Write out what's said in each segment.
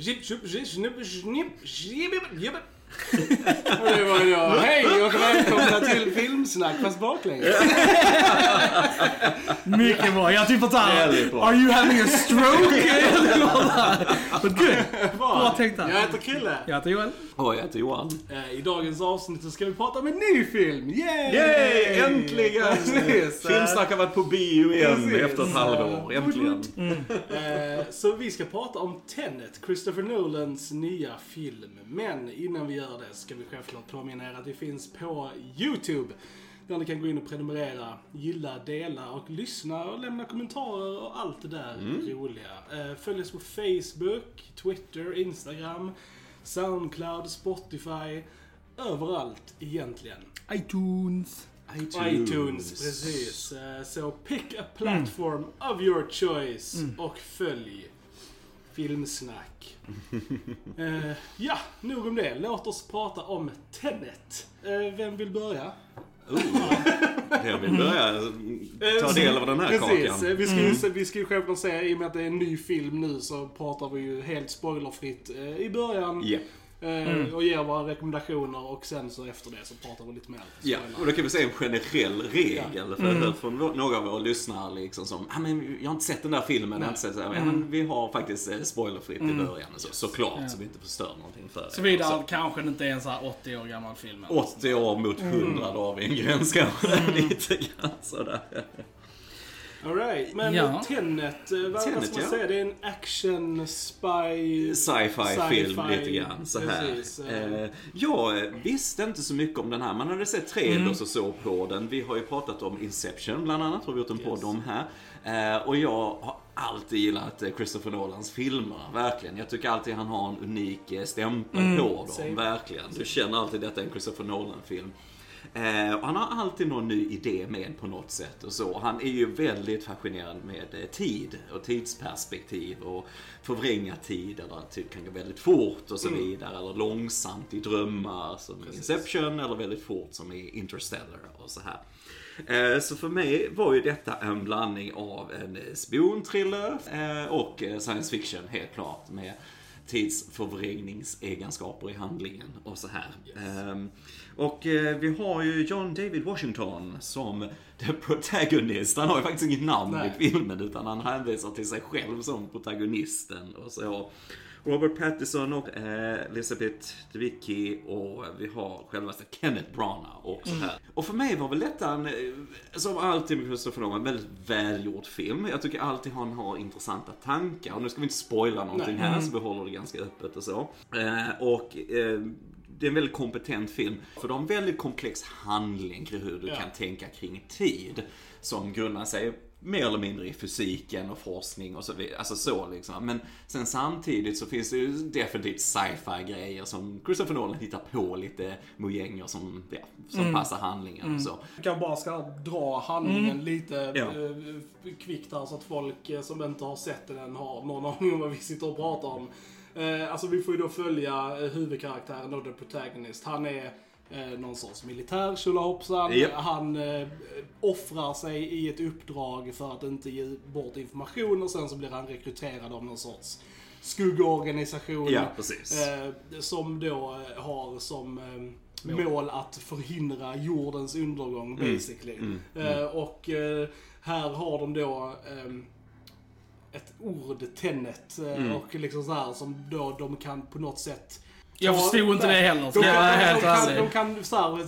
Жип, жип, жип, жип, жип, жип, жип, жип, Och det var jag. Hej och välkomna till Filmsnack fast baklänges. Mycket bra. Jag typ såhär, are you having a stroke? But good. Bra tänkt Jag där. heter Krille. Jag heter Joel. Och jag heter Johan. Eh, I dagens avsnitt så ska vi prata om en ny film. Yay! Yay! Äntligen! Precis. Filmsnack har varit på bio igen Precis. efter ett halvår. Äntligen. Eh, Så vi ska prata om Tenet, Christopher Nolans nya film. Men innan vi gör det ska vi självklart påminna er att vi finns på YouTube. Där ni kan gå in och prenumerera, gilla, dela och lyssna och lämna kommentarer och allt det där roliga. Eh, Följ oss på Facebook, Twitter, Instagram, Soundcloud, Spotify. Överallt egentligen. iTunes. iTunes, precis. Eh, Så pick a platform of your choice och följ Filmsnack. Eh, ja, nog om det. Låt oss prata om Tenet. Eh, vem vill börja? Jag vill börja ta del av den här Precis. Eh, kakan. Vi ska, ju, vi ska ju självklart säga, i och med att det är en ny film nu, så pratar vi ju helt spoilerfritt eh, i början. Ja. Eh, Och ger våra rekommendationer och sen så efter det så pratar vi lite mer. Ja, och då kan vi säga en generell regel. För jag har hört från några av våra lyssnare liksom som, ah, men jag har inte sett den där filmen, jag har inte sett den. Ja, men vi har faktiskt eh, spoilerfritt i början. Så, såklart, så vi inte förstör någonting för. Såvida Så, kanske det inte är en här 80 år gammal film. 80 år mot 100, då har vi en gräns kanske. Lite grann sådär. Alright, men Ja. Tenet, eh, vad, vad Tenet, ska man ja. säga? Det är en action, spy... Sci-fi film Sci-fi, lite grann så här. precis, eh. Eh, jag visste inte så mycket om den här. Man hade sett trailers och så på den. Vi har ju pratat om Inception bland annat, har vi gjort en podd om här. Eh, och jag har alltid gillat Christopher Nolans filmer, verkligen. Jag tycker alltid han har en unik stämpel på dem, Same. verkligen. Du känner alltid detta är en Christopher Nolan-film. Eh, och han har alltid någon ny idé med på något sätt och så. Han är ju väldigt fascinerad med eh, tid och tidsperspektiv och förvränga tid eller att typ kan gå väldigt fort och så vidare. Eller långsamt i drömmar som i Inception eller väldigt fort som i Interstellar och så här. Eh, Så för mig var ju detta en blandning av en spionthriller eh, och science fiction helt klart med tidsförvrängningsegenskaper i handlingen och så här. Ehm, Och eh, vi har ju John David Washington som the protagonist. Han har ju faktiskt inget namn Nej. i filmen utan han hänvisar till sig själv som protagonisten och så. Robert Pattinson och eh, Elizabeth Debicki och vi har självaste Kenneth Branagh och så här. Och för mig var väl detta en, eh, som alltid med Christopher Nolan, en väldigt välgjord film. Jag tycker alltid han har intressanta tankar. Och nu ska vi inte spoila någonting Nej. här så vi håller det ganska öppet och så. Eh, och det är en väldigt kompetent film. För de har en väldigt komplex handling kring hur du Ja. kan tänka kring tid. Som grundar sig mer eller mindre i fysiken och forskning och så vidare. Alltså så liksom. Men sen samtidigt så finns det ju definitivt sci-fi grejer som Christopher Nolan hittar på lite mojänger som, ja, som passar handlingen och så. Jag kan bara ska dra handlingen lite Mm. Ja. eh, kvickt här så att folk eh, som inte har sett den än har någon aning om vad vi sitter och pratar om. Eh, alltså vi får ju då följa huvudkaraktären och the protagonist. Han är eh, någon sorts militär tjolahoppsan. Japp. Han eh, offrar sig i ett uppdrag för att inte ge bort information och sen så blir han rekryterad av någon sorts skuggorganisation. Ja. Eh, som då eh, har som eh, mål att förhindra jordens undergång Mm. basically. Eh, och eh, här har de då ett ord, tennet, Mm. och liksom så här som då de kan på något sätt Jag förstod inte det heller, De ska jag kan, vara de, helt kan, ärlig. de kan så här,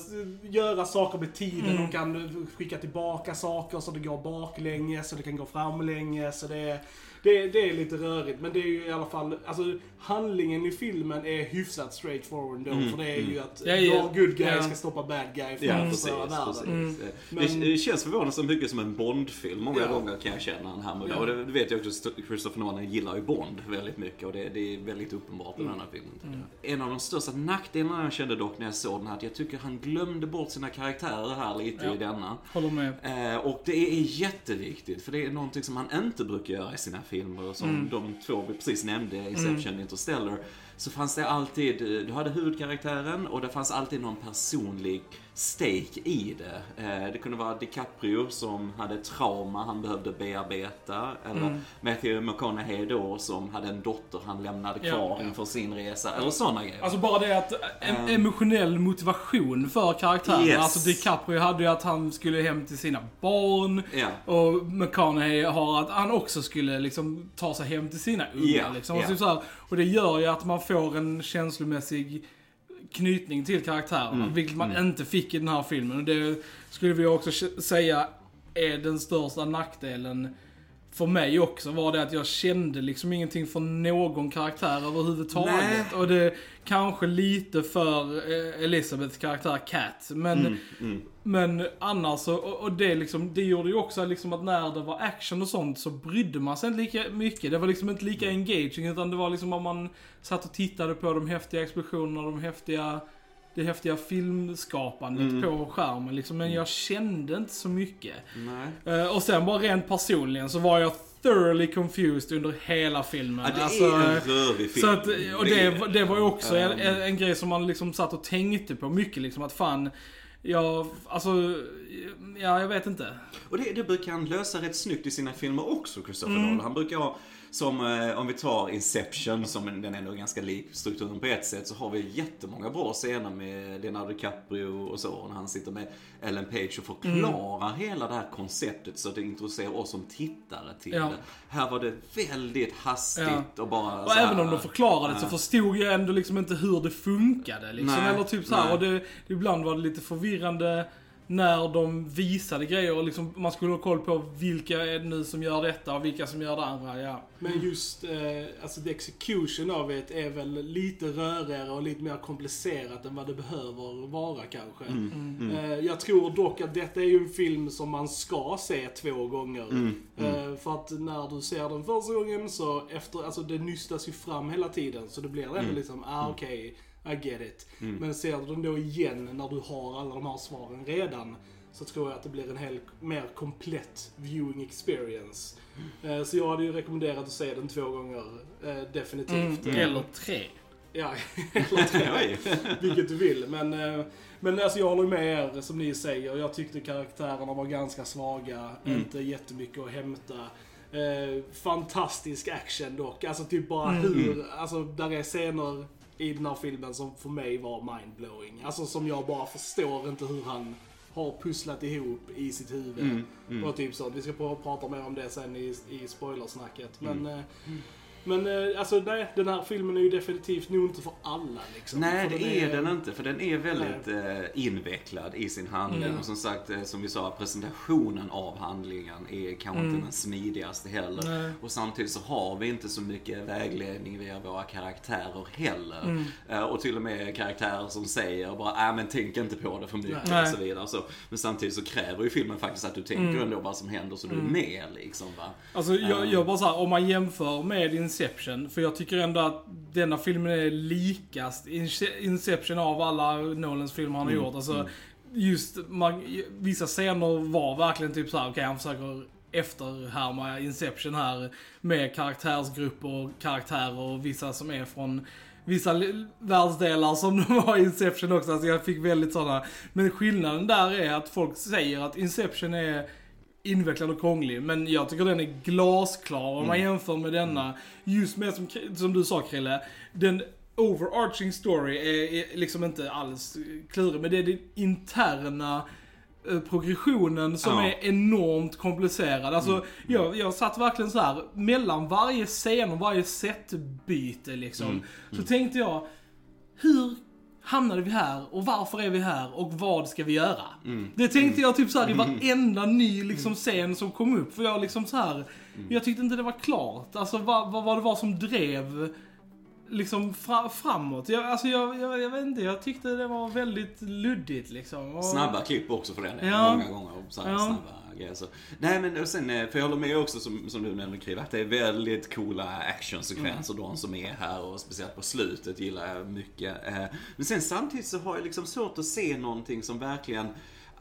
göra saker med tiden, Mm. de kan skicka tillbaka saker så det går baklänges och det kan gå framlänges. Så det, är, det, det är lite rörigt, men det är ju i alla fall, alltså handlingen i filmen är hyfsat straightforward då, för det är ju att Det ju- your good guy ja. ska stoppa bad guy från Ja, att precis. förstöra världen. precis. Mm. Det, Men- det känns förvånande så mycket som en Bond-film. Många Ja. gånger kan jag känna den här med Ja. Och det, det vet jag också, Christopher Nolan gillar ju Bond väldigt mycket och det, det är väldigt uppenbart i den här filmen. jag. En av de största nackdelarna jag kände dock när jag såg den här, att jag tycker han glömde bort sina karaktärer här lite Ja. i denna. Håller med. Eh, och det är jätteviktigt, för det är någonting som han inte brukar göra i sina filmer. Som Mm. de två vi precis nämnde, Inception och Interstellar. Så fanns det alltid, du hade huvudkaraktären och det fanns alltid någon personlig stake i det. Eh, det kunde vara DiCaprio som hade trauma han behövde bearbeta. Eller Mm. Matthew McConaughey då som hade en dotter han lämnade kvar ja. inför sin resa. Eller sådana grejer. Alltså bara det att en Um, emotionell motivation för karaktären. Yes. Alltså DiCaprio hade ju att han skulle hem till sina barn. Ja. Och McConaughey har att han också skulle liksom ta sig hem till sina ungar. Ja, liksom. ja. Och, typ så här, och det gör ju att man får en känslomässig knytning till karaktärerna. Mm, Vilket man inte fick i den här filmen. Och det skulle vi också säga är den största nackdelen för mig också var det att jag kände liksom ingenting för någon karaktär överhuvudtaget. Nej. Och det kanske lite för eh, Elisabeths karaktär Cat. Men, Mm, mm. men annars så, och, det liksom, det gjorde ju också liksom att när det var action och sånt så brydde man sig inte lika mycket. Det var liksom inte lika engaging utan det var liksom om man satt och tittade på de häftiga explosionerna, de häftiga det häftiga filmskapandet Mm. på skärmen liksom, men jag kände inte så mycket. Nej. Eh, och sen bara rent personligen så var jag thoroughly confused under hela filmen. Ja, det Alltså, är en rörig film. så att, och det, det var ju också en, en, grej som man liksom satt och tänkte på mycket liksom att fan, jag, alltså, ja jag vet inte. Och det, det brukar han lösa rätt snyggt i sina filmer också, Christopher Mm. Nolan. Han brukar ha, som eh, om vi tar Inception, som en- den ändå är ganska lik strukturen på ett sätt, så har vi jättemånga bra scener med Leonardo DiCaprio och så, när han sitter med Ellen Page och förklarar Mm. hela det här konceptet så att det introducerar oss som tittare till Ja. det. Här var det väldigt hastigt och bara Och här- även om de förklarade det så Ja. förstod jag ändå liksom inte hur det funkade. Liksom. Nej, Eller typ så här. Och det, ibland var det lite förvirrande när de visade grejer och liksom, man skulle ha koll på vilka är det nu som gör detta och vilka som gör det andra. Ja. Men just eh, alltså the execution av det är väl lite rörigare och lite mer komplicerat än vad det behöver vara kanske. Mm. Eh, jag tror dock att detta är ju en film som man ska se två gånger. Mm. Eh, för att när du ser den första gången så efter, alltså det nystas ju fram hela tiden. Så det blir ändå Mm. liksom, ah okej, I get it. Men ser du den då igen när du har alla de här svaren redan. Så tror jag att det blir en helt mer komplett viewing experience. Eh, Så jag hade ju rekommenderat att se den två gånger, eh, definitivt. Mm. Eller tre. Ja, eller tre. Vilket du vill. Men, eh, men alltså jag håller med er som ni säger. Jag tyckte karaktärerna var ganska svaga. Mm. Inte jättemycket att hämta. Eh, fantastisk action dock. Alltså typ bara Mm. hur, alltså där är scener i den här filmen som för mig var mindblowing. Alltså som jag bara förstår inte hur han har pusslat ihop i sitt huvud. Mm, mm. Och typ så. Vi ska pr- prata mer om det sen i, i spoilersnacket. Men, Mm. eh, men eh, alltså nej, den här filmen är ju definitivt nog inte för alla liksom. Nej, För det är den inte. För den är väldigt Nej. eh, invecklad i sin handling. Mm. Och som sagt, eh, som vi sa, presentationen av handlingen är kanske Mm. inte den smidigaste heller. Nej. Och samtidigt så har vi inte så mycket vägledning via våra karaktärer heller. Mm. Och till och med karaktärer som säger bara, äh men tänk inte på det för mycket Nej. och så vidare. Så, men samtidigt så kräver ju filmen faktiskt att du tänker Mm. ändå vad som händer så du är med liksom va. Alltså jag, jag bara så här, om man jämför med Inception, för jag tycker ändå att denna filmen är likast Ince- Inception av alla Nolans filmer han har Mm, gjort. Alltså, just man, vissa scener var verkligen typ så här, okej han försöker efterhärma Inception här med karaktärsgrupper och karaktärer och vissa som är från vissa världsdelar som de var i Inception också. Alltså jag fick väldigt sådana. Men skillnaden där är att folk säger att Inception är invecklad och krånglig. Men jag tycker den är glasklar om man jämför med denna. Just med som, som du sa Krille, den overarching story är, är liksom inte alls klurig. Men det är den interna eh, progressionen som Ja. är enormt komplicerad. Alltså, jag, jag satt verkligen så här mellan varje scen och varje setbyte liksom. Så tänkte jag, hur hamnade vi här och varför är vi här och vad ska vi göra? Det tänkte jag typ så här i varenda ny liksom scen som kom upp. För jag liksom så här, jag tyckte inte det var klart. Alltså vad, vad, vad det var som drev liksom fra, framåt. Jag, alltså jag, jag, jag vet inte, jag tyckte det var väldigt luddigt liksom. Och, Snabba klipp också för den Ja. många gånger. Och så Ja. snabba grejer. Så. Nej men och sen, eh, för jag håller med också som, som du nämnde Kriv, att det är väldigt coola actionsekvenser de som är här och speciellt på slutet gillar jag mycket. Eh, Men sen samtidigt så har jag liksom svårt att se någonting som verkligen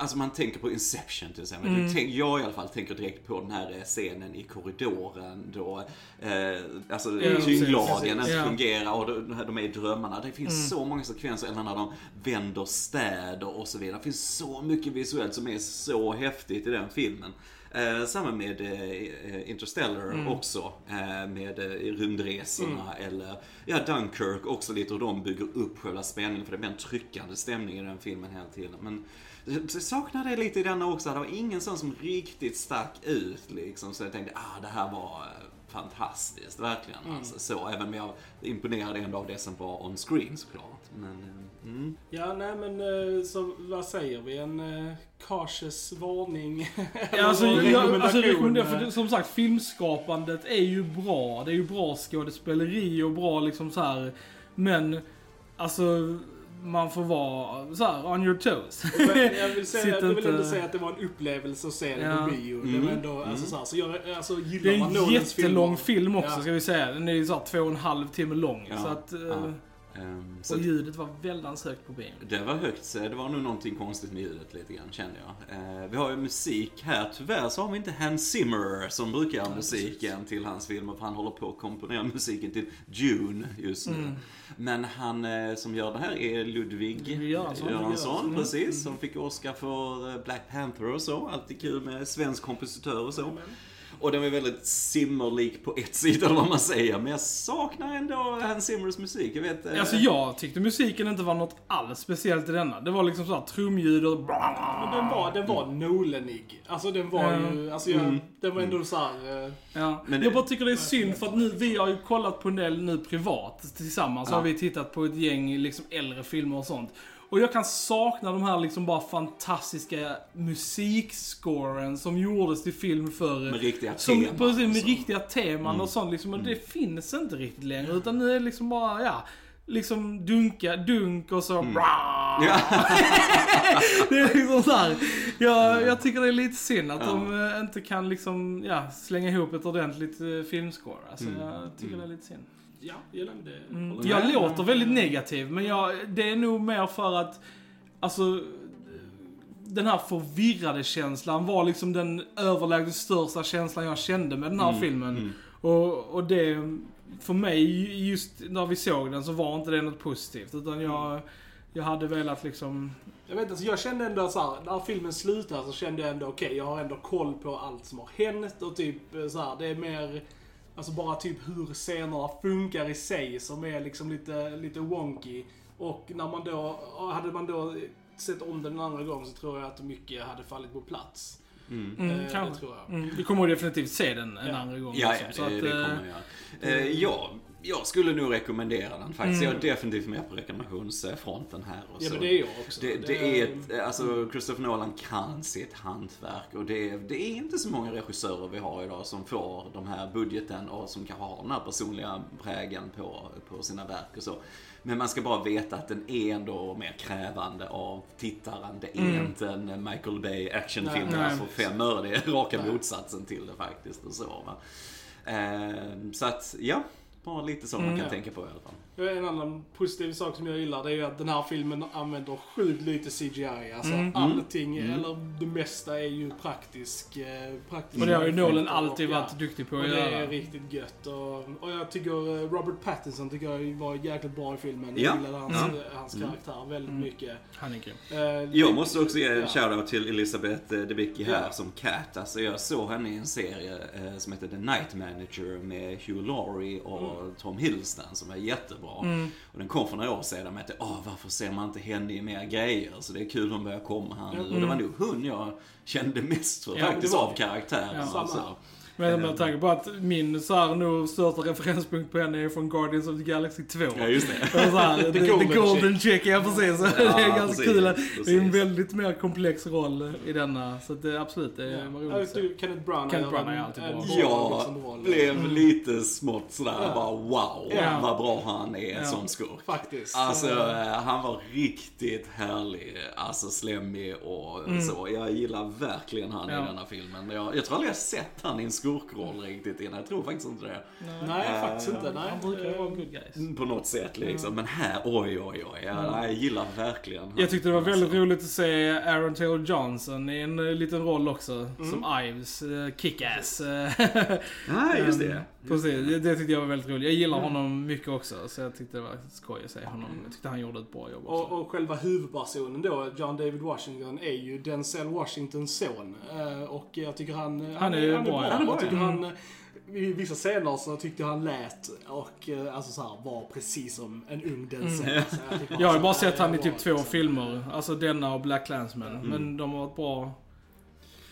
Alltså man tänker på Inception till exempel. Mm. Tänk, jag i alla fall tänker direkt på den här eh, scenen i korridoren då eh, alltså Ja, tyngdlagen inte. Mm. fungerar och de, de är i drömmarna. Det finns så många sekvenser, eller när de vänder städer och så vidare. Det finns så mycket visuellt som är så häftigt i den filmen. Eh, samma med eh, Interstellar Mm. också, eh, med eh, rymdresorna eller ja, Dunkirk också lite hur de bygger upp själva spänningen för det blir en tryckande stämning i den filmen hela tiden. Men jag saknar det lite i denna också, det var ingen sån som riktigt stack ut liksom så jag tänkte ah det här var eh, fantastiskt, verkligen. Alltså, så, även om jag är imponerad ändå av det som var on screen såklart. Men, eh, mm. Ja, nej men eh, så vad säger vi? En uh, cautious varning? Ja, alltså, jag, alltså för som sagt filmskapandet är ju bra. Det är ju bra skådespeleri och bra liksom så här. Men, alltså man får vara så här on your toes. Men jag vill, säga, jag vill inte- ändå säga att det var en upplevelse att se den Ja. på bio. Det Mm. var ändå, alltså, så, här, så jag, alltså, Det gillar är man en jättelång film också Ja. ska vi säga. Den är ju så här två och en halv timme lång. Ja, Så att, eh, ja. Så och ljudet var väldigt högt på bion. Det var högt, det var nog någonting konstigt med ljudet lite grann kände jag. Eh, vi har ju musik här, tyvärr så har vi inte Hans Zimmer som brukar göra musiken till hans filmer för han håller på att komponera musiken till Dune just nu. Mm. Men han eh, som gör det här är Ludvig Göransson. Göransson, Mm. precis, som fick Oscar för eh, Black Panther och så. Alltid kul med svensk kompositör och så. Och den är väldigt simmerlik på ett sida eller vad man säger. Men jag saknar ändå Hans Zimmers musik. Jag vet... eh, Alltså jag tyckte musiken inte var något alls speciellt i denna. Det var liksom så här trumljud och... Men den var, den var Nolanig. Alltså den var Ja. ju, alltså jag, Mm. den var ändå så här. eh, Ja. Men det- jag bara tycker det är synd för att nu, vi har ju kollat på en del nu privat tillsammans. Ja. har vi tittat på ett gäng liksom äldre filmer och sånt. Och jag kan sakna de här liksom bara fantastiska musikscoren som gjordes till film förr. Med riktiga Som, teman precis, med och så. riktiga teman Mm. och sånt liksom. Och det finns inte riktigt längre. Utan nu är det liksom bara, ja. Liksom dunka, dunk och så Mm. Ja. Det är liksom såhär. Jag, jag tycker det är lite synd att Ja. de eh, inte kan liksom, ja, slänga ihop ett ordentligt uh, filmscore. Alltså Mm. jag tycker Mm. det är lite synd. Ja, gillar det. Mm. Jag med. låter väldigt negativ, men jag, det är nog mer för att, alltså, den här förvirrade känslan var liksom den överlägset största känslan jag kände med den här Mm, filmen. mm. Och, och det, för mig, just när vi såg den så var inte det något positivt. Utan jag, jag hade velat liksom, Jag vet inte, alltså jag kände ändå så här, när filmen slutar så kände jag ändå okej, jag har ändå koll på allt som har hänt och typ så här, det är mer, alltså bara typ hur scenerna funkar i sig som är liksom lite, lite wonky. Och när man då, hade man då sett om den en andra gång så tror jag att mycket hade fallit på plats. Mm. mm, Eh, det tror jag. Mm, vi kommer definitivt se den en Ja. andra gång. Ja, liksom, ja, så det, att, det eh, kommer jag. Eh, ja, jag skulle nog rekommendera den faktiskt. Mm. Jag är definitivt med på rekommendationsfronten här. Och Ja så. men det är jag också. Det, det är ett, alltså Christopher Nolan kan sitt hantverk och det, det är inte så många regissörer vi har idag som får de här budgeten och som kanske har den här personliga prägen på, på sina verk och så. Men man ska bara veta att den är ändå mer krävande av tittaren. Det är Mm. inte en Michael Bay actionfilm för fem öre. Det är raka Nej. motsatsen till det faktiskt. Och så, va? Eh, så att, ja. Bara lite så man Mm. kan Ja. tänka på i alla fall. En annan positiv sak som jag gillar det är ju att den här filmen använder sjukt lite CGI. Alltså Mm. allting, Mm. eller det mesta är ju praktisk. Eh, praktisk Och det har ju Nolan alltid och, varit duktig på Och att det göra. är riktigt gött. Och, och jag tycker eh, Robert Pattinson tycker jag var jäkligt bra i filmen. Ja. Jag gillade hans, Ja. eh, hans Mm. karaktär väldigt Mm. mycket. Han är grym. Eh, Jag måste också ge en Ja. shoutout till Elisabeth Debicki här Ja. som Cat. Alltså jag såg henne i en serie som heter The Night Manager med Hugh Laurie och Tom Hiddleston som är jättebra. Mm. Och den kom för några år sedan med att åh varför ser man inte henne i mer grejer? Så det är kul hon börjar komma här nu. Och det var nog hon jag kände mest för Ja, faktiskt av karaktären. Ja, samma alltså. Men med tanke på att min så här, nog största referenspunkt på henne är från Guardians of the Galaxy 2. Ja just det. Så här, the, the golden golden, chick, ja precis. det är ganska precis, kul. att Det är en väldigt mer komplex roll i denna. Så att det, absolut, det Ja. var roligt. tycker Kenneth Branagh Kenneth Branagh är alltid bra. Jag Robinson-roll. blev lite smått sådär Ja. bara wow Ja. vad bra han är Ja. som skurk. Faktiskt. Alltså, Eh, han var riktigt härlig. Alltså slemmig och Mm. så. Jag gillar verkligen han Ja. i denna filmen. Jag, jag tror aldrig jag sett han i en skurk skurkroll riktigt innan. Jag tror faktiskt inte det. Nej, Eh, faktiskt inte. Nej. Han brukar ju vara Eh, good guys. På något sätt liksom. Men här, oj oj oj. Jag, jag gillar verkligen Jag tyckte det var väldigt Alltså, roligt att se Aaron Taylor Johnson i en eh, liten roll också. Mm. Som Ives, uh, Kick-Ass. eh, Ja, just det. ehm, Precis, det, det tyckte jag var väldigt roligt. Jag gillar honom mycket också. Så jag tyckte det var skoj att se honom. Jag tyckte han gjorde ett bra jobb också. Och, och själva huvudpersonen då, John David Washington, är ju Denzel Washingtons son. Eh, Och jag tycker han... Han är ju bra, Jag han är bra, tycker ja. han... eh, I vissa scener så tyckte han lät och eh, alltså så här, var precis som en ung Denzel. Mm. Jag, tycker Jag har ju så bara sett han i typ två liksom. filmer. Alltså denna och Black Clansman. Mm. Men de har varit bra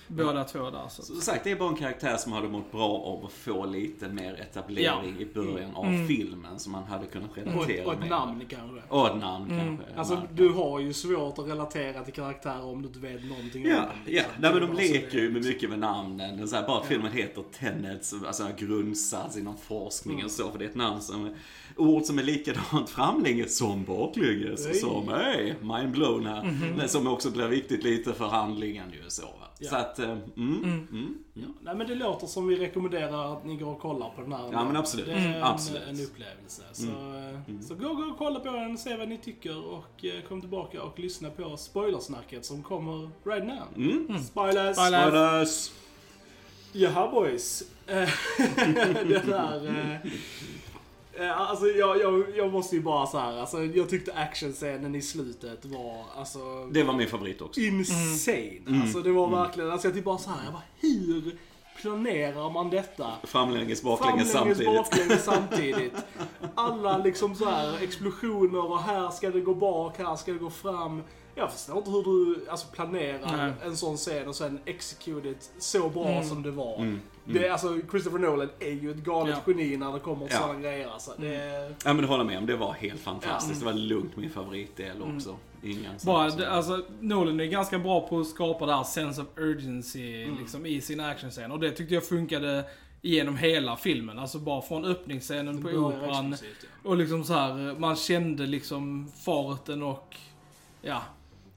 båda två där. Så. Som sagt, det är bara en karaktär som hade mått bra av att få lite mer etablering i början av Mm. filmen som man hade kunnat Och, relatera ett- och ett namn kanske. Och ett namn Mm. kanske. Alltså du har ju svårt att relatera till karaktärer om du inte vet någonting om Ja, dem. ja. liksom. Nej, men de leker ju med mycket med namnen. Så här, bara att filmen heter Tenet, alltså grundsats inom forskning Mm. och så. För det är ett namn som, ord som är likadant framlänges som baklänges. Som, hej, mind blown här. Mhm. Men Som också blir viktigt lite för handlingen ju så. Va? Ja. Så att, eh, mm, mm. Ja, nej men det låter som vi rekommenderar att ni går och kollar på den här. Ja, men absolut. Det är en, Absolut. en upplevelse. Så, Mm. eh, så gå, gå och kolla på den, se vad ni tycker och eh, kom tillbaka och lyssna på spoilersnacket som kommer right now. Mm. Spoilers! Spoilers. Jaha boys. Eh, det där... eh, eh, Alltså jag, jag, jag måste ju bara så här, alltså jag tyckte actionscenen i slutet var alltså Det var min favorit också. insane. Mm. Alltså det var verkligen, alltså jag typ bara så här, jag bara hur planerar man detta? Framlänges, baklänges samtidigt. baklänges samtidigt. Alla liksom så här explosioner och här ska det gå bak, här ska det gå fram. Jag förstår inte hur du alltså, planerar Nej. en sån scen och sen execute it så bra Mm. som det var. Mm. Det, är, alltså, Christopher Nolan är ju ett galet Ja. geni när det kommer till Ja. sådana grejer. Alltså. Det, Ja men det håller jag med om, det var helt fantastiskt. Det var lugnt min favoritdel Mm. också. Ingen Bara, det, alltså, Nolan är ganska bra på att skapa det här sense of urgency Mm. liksom, i sina actionscener. Och det tyckte jag funkade genom hela filmen. Alltså bara från öppningsscenen på operan. ja. Och liksom så här, man kände liksom farten och ja,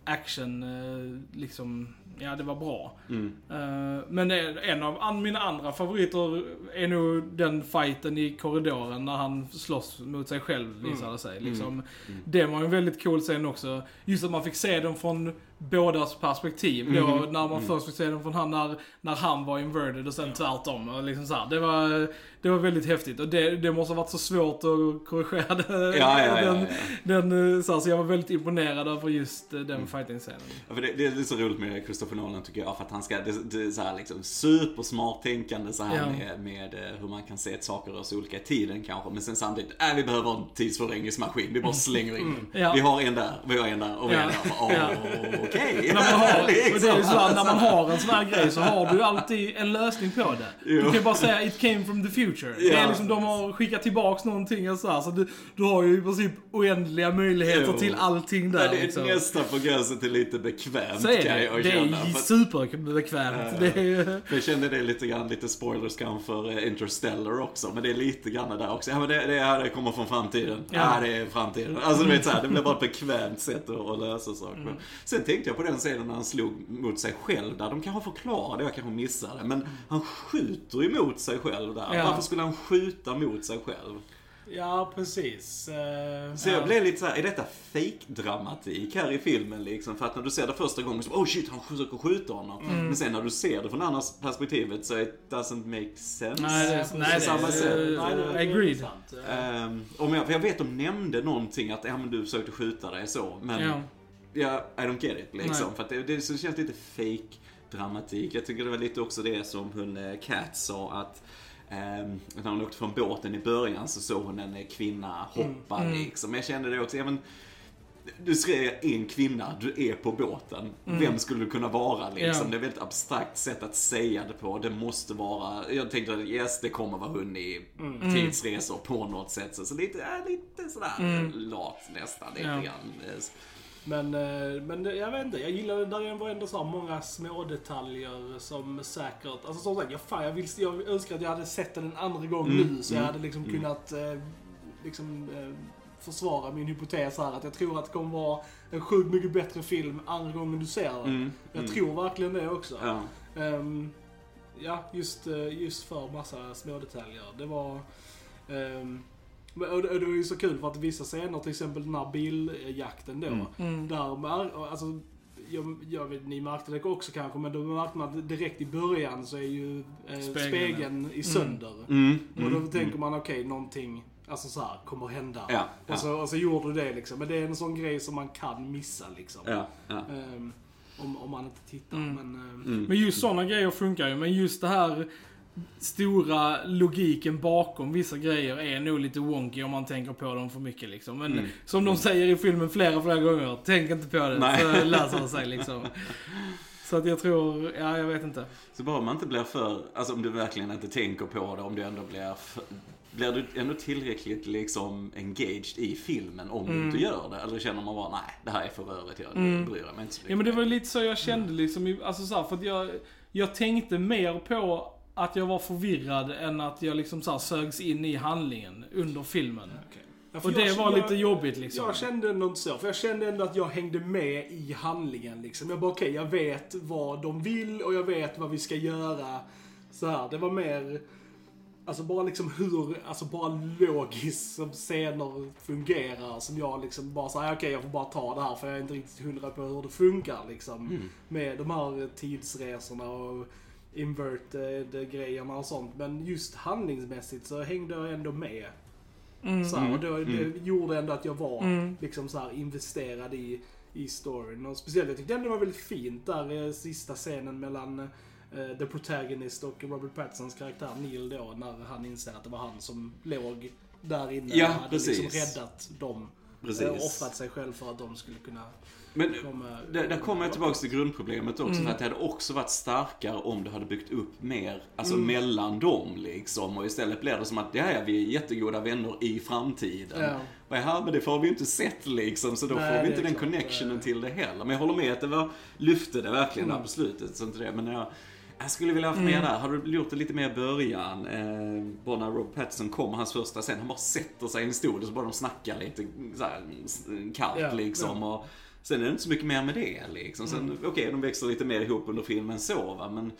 action eh, liksom, ja det var bra. Mm. Eh, Men en av an, mina andra favoriter är nog den fighten i korridoren när han slåss mot sig själv visade sig. Liksom, Det var en väldigt cool scen också. Just att man fick se dem från bådas perspektiv. Då, Mhm. när man Mm. först fick se dem från han när, när han var inverted och sen tvärtom. Och liksom så här. Det, var, det var väldigt häftigt och det, det måste ha varit så svårt att korrigera det, Ja, ja, ja, den, ja. den eh, så, här, så jag var väldigt imponerad över just eh, den Mm. fighting-scenen. Ja, för det, det är lite så roligt med Christopher Nolan tycker jag, för att han ska, det, det är så här liksom supersmart tänkande så här Ja. med, med eh, hur man kan se att saker rör sig olika i tiden kanske, men sen samtidigt, äh, vi behöver en tidsförlängningsmaskin, vi bara slänger in den. Ja. Vi har en där, vi har en där och vi har Ja. en där. Åh, Ja. okej. Det är Liksom. här, när man har en sån här grej så har du alltid en lösning på det. Du Jo. kan ju bara säga it came from the future. Det är Ja. liksom, de har skickat tillbaks någonting och så här, så du, du har ju i princip oenliga möjligheter Jo. till allting Ja, där. det är liksom. nästan på gränsen till lite bekvämt Så är kan det. jag Det känna. Är superbekvämt. Det är, Jag kände det lite grann, lite spoilers för eh, Interstellar också, men det är lite grann där också. Ja men det, det, här, det kommer från framtiden. Ja. Det är framtiden. Alltså du vet såhär, det blir bara ett bekvämt sätt att, att lösa saker Mm. Sen tänkte jag på den scenen när han slog mot sig själv där. De kanske förklarade, jag kanske missade, men han skjuter ju mot sig själv där. Ja. Varför skulle han skjuta mot sig själv? Ja, precis. Eh, Så ja. jag blev lite såhär, är detta fake-dramatik här i filmen liksom? För att när du ser det första gången så oh shit, han försöker skjuta honom. Mm. Men sen när du ser det från andra perspektivet så it doesn't make sense. Nej, det- på nej, det- samma det- sätt. Nej, det- det är Agreed. sant. Om jag, för jag vet de nämnde någonting att ja, men du försökte skjuta dig så, men ja. ja, I don't get it liksom. Nej. För att det, det så känns lite fake dramatik. Jag tycker det var lite också det som hon eh, Kat sa att när hon åkte från båten i början så såg hon en eh, kvinna hoppa Mm. liksom. Men jag kände det också, ja, men, du skrev en kvinna, du är på båten. Mm. Vem skulle du kunna vara liksom? Ja. Det är ett väldigt abstrakt sätt att säga det på. Det måste vara, jag tänkte att yes, det kommer vara hon i Mm. tidsresor på något sätt. Så, så lite, ja, lite sådär Mm. lat nästan. Lite grann. Men, eh, men jag vet inte, jag gillar det där var ändå så många små detaljer som säkert, alltså som sagt, jag, fan, jag, vill, jag önskar att jag hade sett den en andra gång Mm, nu så jag mm, hade liksom mm. kunnat eh, liksom, eh, försvara min hypotes här att jag tror att det kommer vara en sjukt mycket bättre film andra gången du ser den. Mm, Jag mm. tror verkligen det också. Ja. Ehm, ja, just, just för massa små detaljer. Det var... men- och det, och det var ju så kul för att vissa scener, till exempel den här biljakten då. Mm. Mm. Där, alltså, jag, jag vet, ni märkte det också kanske, men då märkte man att direkt i början så är ju eh, Spegeln, spegeln, i sönder. Mm. Och då Mm. tänker man, okej, någonting, alltså så här, kommer hända. Ja, ja. Och, så, och så gjorde du det liksom. Men det är en sån grej som man kan missa liksom. Ja, ja. Ehm, om, om man inte tittar. Mm. Men, Mm. Men just sådana grejer funkar ju, men just det här stora logiken bakom vissa grejer är nog lite wonky om man tänker på dem för mycket liksom. Men Mm. som de säger i filmen flera, flera gånger, tänk inte på det Nej. så löser det sig liksom. Så att jag tror, ja jag vet inte. Så bara man inte blir för, alltså om du verkligen inte tänker på det, om du ändå blir för, blir du ändå tillräckligt liksom engaged i filmen om du inte gör det? Eller känner man bara, nej, det här är för rörigt, jag Mm. bryr mig inte så mycket. Ja men det var lite så jag kände liksom, i- alltså så här, för att jag, jag tänkte mer på att jag var förvirrad än att jag liksom så här sögs in i handlingen under filmen. okej. Ja, Och det jag- var jag- lite jobbigt liksom. Jag kände ändå inte så, för jag kände ändå att jag hängde med i handlingen liksom. Jag bara, okej, jag vet vad de vill och jag vet vad vi ska göra. Så här, det var mer, alltså bara liksom hur, alltså bara logiskt som scener fungerar. Som jag liksom bara säger, okej jag får bara ta det här för jag är inte riktigt hundra på hur det funkar liksom. Med de här tidsresorna och inverted grejerna och sånt. Men just handlingsmässigt så hängde jag ändå med. Mm. Så här, och då, Mm. det gjorde ändå att jag var Mm. liksom så här investerad i, i storyn. Och speciellt, jag tyckte ändå det var väldigt fint där eh, sista scenen mellan eh, The Protagonist och Robert Pattinsons karaktär Neil då, när han inser att det var han som låg där inne Ja, och hade precis. liksom räddat dem. Precis. Eh, offrat sig själv för att de skulle kunna Men komma... där, där kommer jag tillbaka till grundproblemet också. Mm. För att det hade också varit starkare om du hade byggt upp mer, alltså Mm. mellan dem liksom. Och istället blir det som att, ja, ja, vi är jättegoda vänner i framtiden. Ja. Vad är här? Men det får vi ju inte sett liksom, så då Nej, får vi inte den klart. connectionen till det heller. Men jag håller med att det var, lyfte det verkligen Mm. där på slutet. Så inte det. Men jag, jag skulle vilja ha haft mer Mm. där. Hade du gjort det lite mer i början, eh, bara när Rob Pattinson kom, hans första scen, han bara sätter sig i en stol och så bara de snackar lite så här, kallt Ja, liksom. Och sen är det inte så mycket mer med det liksom. Sen, Mm. okej, de växer lite mer ihop under filmen så va, men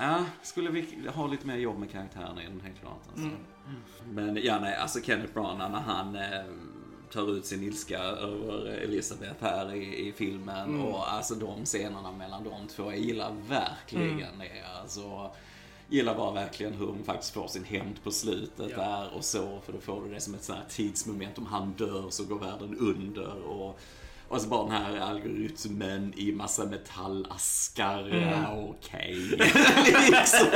Ja, skulle vi ha lite mer jobb med karaktärerna i den helt klart. Alltså. Mm. Men ja, nej, alltså Kenneth Branagh när han eh, tar ut sin ilska över Elisabeth här i, i filmen Mm. och alltså de scenerna mellan de två. Jag gillar verkligen Mm. det. Alltså, gillar bara verkligen hur hon faktiskt får sin hämnd på slutet Ja. där och så. För då får du det som ett sånt här tidsmoment. Om han dör så går världen under. Och, och så bara den här algoritmen i massa metallaskar. Mm. Okej. liksom.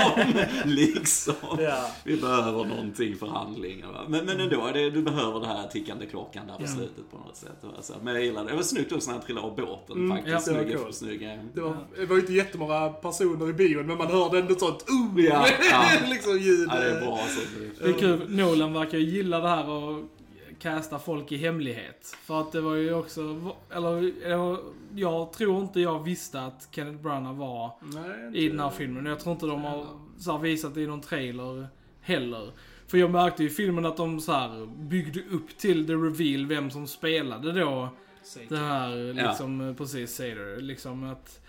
liksom. Ja. Vi behöver någonting för handlingen. Va? Men, men ändå, det, du behöver det här tickande klockan där på Ja. slutet på något sätt. Alltså, men jag gillar det. Det var snyggt också när han trillade av båten Mm, faktiskt. ja, det var Snygg, grej. Det var, det var ju inte jättemånga personer i bion, men man hörde ändå sånt uh, Ja, ja. liksom ljud. Ja, det är bra alltså. Det är kul. Nolan verkar gilla det här och casta folk i hemlighet. För att det var ju också, eller jag tror inte jag visste att Kenneth Branagh var Nej, i den här filmen. Jag tror inte de har så här, visat det i någon trailer heller. För jag märkte ju i filmen att de så här, byggde upp till the reveal vem som spelade då det här, Ja. liksom, eh, precis, Sader. Liksom att,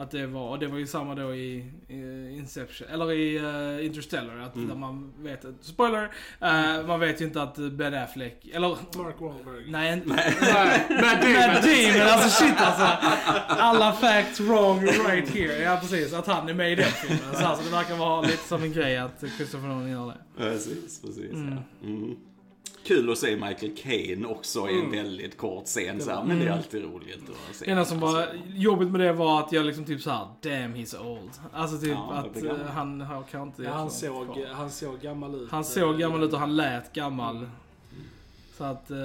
att det var, och det var ju samma då i, i Inception, eller i uh, Interstellar, att Mm. där man vet, spoiler, eh, man vet ju inte att Ben Affleck, eller Mark Wahlberg. nej, Nej, Matt Matt Damon. Damon, alltså shit alltså. Alla facts wrong right here. Ja precis, att han är med i den filmen. Så alltså, det verkar vara lite som en grej att Christopher Nolan gör det. Precis, precis. Mm. Ja. Mm. Kul att se Michael Caine också i en Mm. väldigt kort scen så här, men det är alltid roligt att se. Det enda som Alltså, var jobbigt med det var att jag liksom typ såhär, damn he's old. Alltså typ Ja, att det eh, han har kanske inte Ja, han, såg, han såg gammal ut. Han såg gammal ut och han lät gammal. Så att, eh,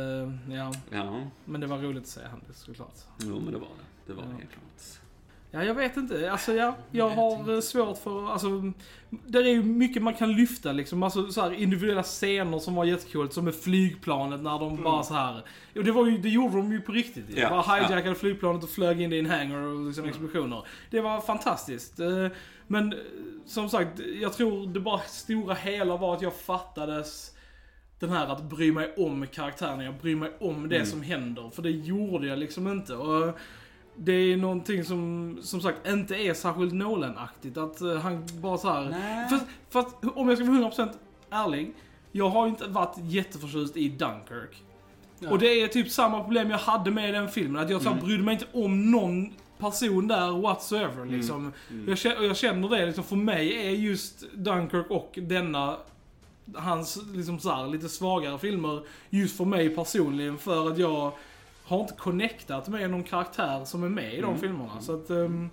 ja. Ja, Men det var roligt att se han såklart. jo men det var det. Det var det Ja. helt klart. Ja, jag vet inte. Alltså, ja, jag har eh, svårt för... Alltså, det är ju mycket man kan lyfta liksom. Alltså så här individuella scener som var jättekult. Som med flygplanet när de bara så här. Jo, det, var ju, det gjorde de ju på riktigt. Ja, bara hijackade flygplanet och flög in i en hangar och liksom explosioner. Det var fantastiskt. Eh, Men eh, som sagt, jag tror det bara stora hela var att jag fattades den här att bry mig om karaktärerna, jag bryr mig om det Mm. som händer. För det gjorde jag liksom inte. Och det är någonting som, som sagt, inte är särskilt Nolan-aktigt. Att eh, han bara så här. Nej. För, för att, om jag ska vara 100% ärlig. Jag har inte varit jätteförtjust i Dunkirk. Ja. Och det är typ samma problem jag hade med den filmen. Att jag så här, Mm. brydde mig inte om någon person där whatsoever. Liksom. Mm. Jag, känner, jag känner det, liksom, för mig är just Dunkirk och denna hans liksom så här, lite svagare filmer just för mig personligen för att jag har inte connectat med någon karaktär som är med i de Mm. filmerna. Så att, ehm,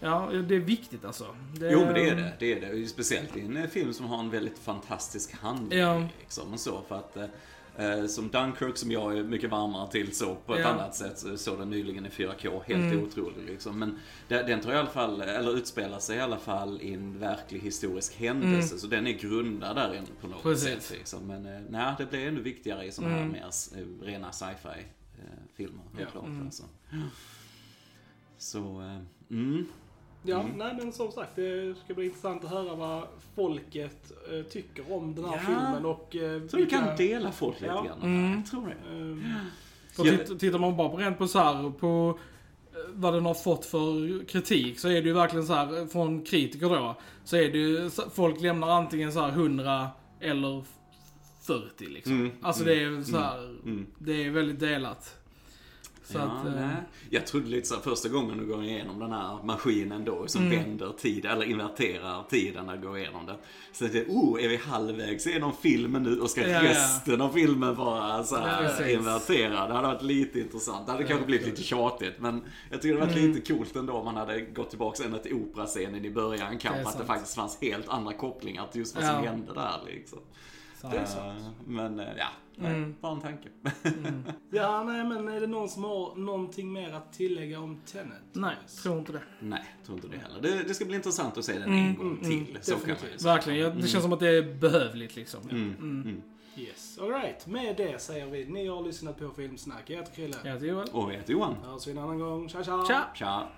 ja, det är viktigt alltså. Det, Jo, men det är det. det, är det. Speciellt i en eh, film som har en väldigt fantastisk handling. Ja. Liksom, och så, för att, eh, som Dunkirk, som jag är mycket varmare till, så på ett Ja. annat sätt. så Såg den nyligen i 4K, helt Mm. otrolig liksom. Men den, tror jag i alla fall, eller utspelar sig i alla fall i en verklig historisk händelse. Så den är grundad där på något Mm. Precis. sätt. Liksom. Men eh, nej, det blir ännu viktigare i sådana här Mm. mer eh, rena sci-fi eh, filmer. Helt Ja. klart. Mm. Alltså. Så, eh, mm. Ja, Mm. nej men som sagt, det ska bli intressant att höra vad folket eh, tycker om den här Ja. filmen och... Eh, Så vi kan dela folk lite Ja. grann. Mm. Jag tror det. ehm, Och Ja. titt, tittar man bara på rent på så här, på eh, vad den har fått för kritik så är det ju verkligen så här eh, från kritiker då. Så är det ju, folk lämnar antingen så här 100 eller 40 liksom. Mm, Alltså mm, det är så här, Mm. det är väldigt delat. Så ja, att, eh, nej. Jag trodde lite så här, första gången du går igenom den här maskinen då som Mm. vänder tid, eller inverterar tiden när du går igenom den. Så det, oh, är vi halvvägs igenom filmen nu och ska Ja, ja. resten av filmen vara så här Ja, inverterad? Det hade varit lite intressant. Det hade kanske blivit lite tjatigt, men jag tycker det hade varit Mm. lite coolt ändå om man hade gått tillbaka ända till operascenen i början Det kanske. Att det sant. faktiskt fanns helt andra kopplingar till just vad som Ja. hände där liksom. Så, Det är sant. Eh, Men eh, ja, nej, Mm. bara en tanke. mm. Ja, nej men är det någon som har någonting mer att tillägga om Tenet? Nej, tror inte det. Nej, tror inte det heller. Det, det ska bli intressant att se den Mm, en gång mm, till. mm, så kan man ju. Verkligen, jag, det känns som att det är behövligt liksom. Mm, Mm. mm. Yes. Alright, med det säger vi. Ni har lyssnat på Filmsnack. Jag heter Krille. Jag heter Joel. Och jag heter Johan. Hörs vi en annan gång. Tja tja! Tja! Tja!